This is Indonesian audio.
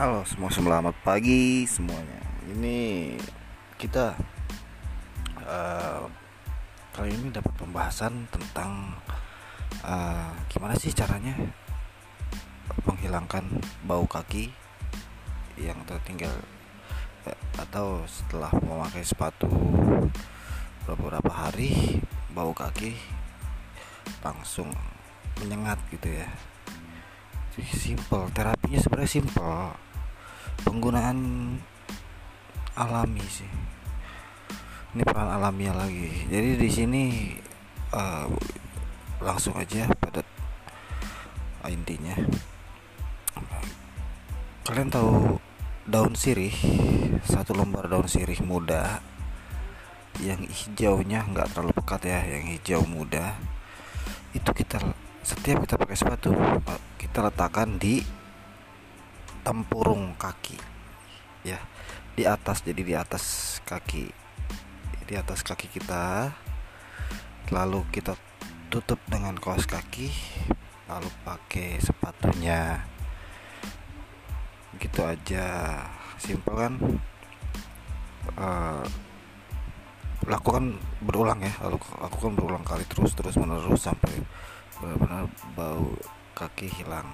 Halo semua selamat pagi semuanya. Ini kita uh, kali ini dapat pembahasan tentang uh, gimana sih caranya menghilangkan bau kaki yang tertinggal uh, atau setelah memakai sepatu beberapa hari bau kaki langsung menyengat gitu ya simple terapinya sebenarnya simple penggunaan alami sih. Ini peran alamiah lagi. Jadi di sini uh, langsung aja pada intinya. Kalian tahu daun sirih satu lembar daun sirih muda yang hijaunya nggak terlalu pekat ya yang hijau muda itu kita setiap kita pakai sepatu kita letakkan di tempurung kaki. Ya di atas jadi di atas kaki. Di atas kaki kita. Lalu kita tutup dengan kaos kaki lalu pakai sepatunya. Gitu aja. Simpel kan? Uh, lakukan berulang ya. Lalu lakukan berulang kali terus terus menerus sampai benar-benar bau kaki hilang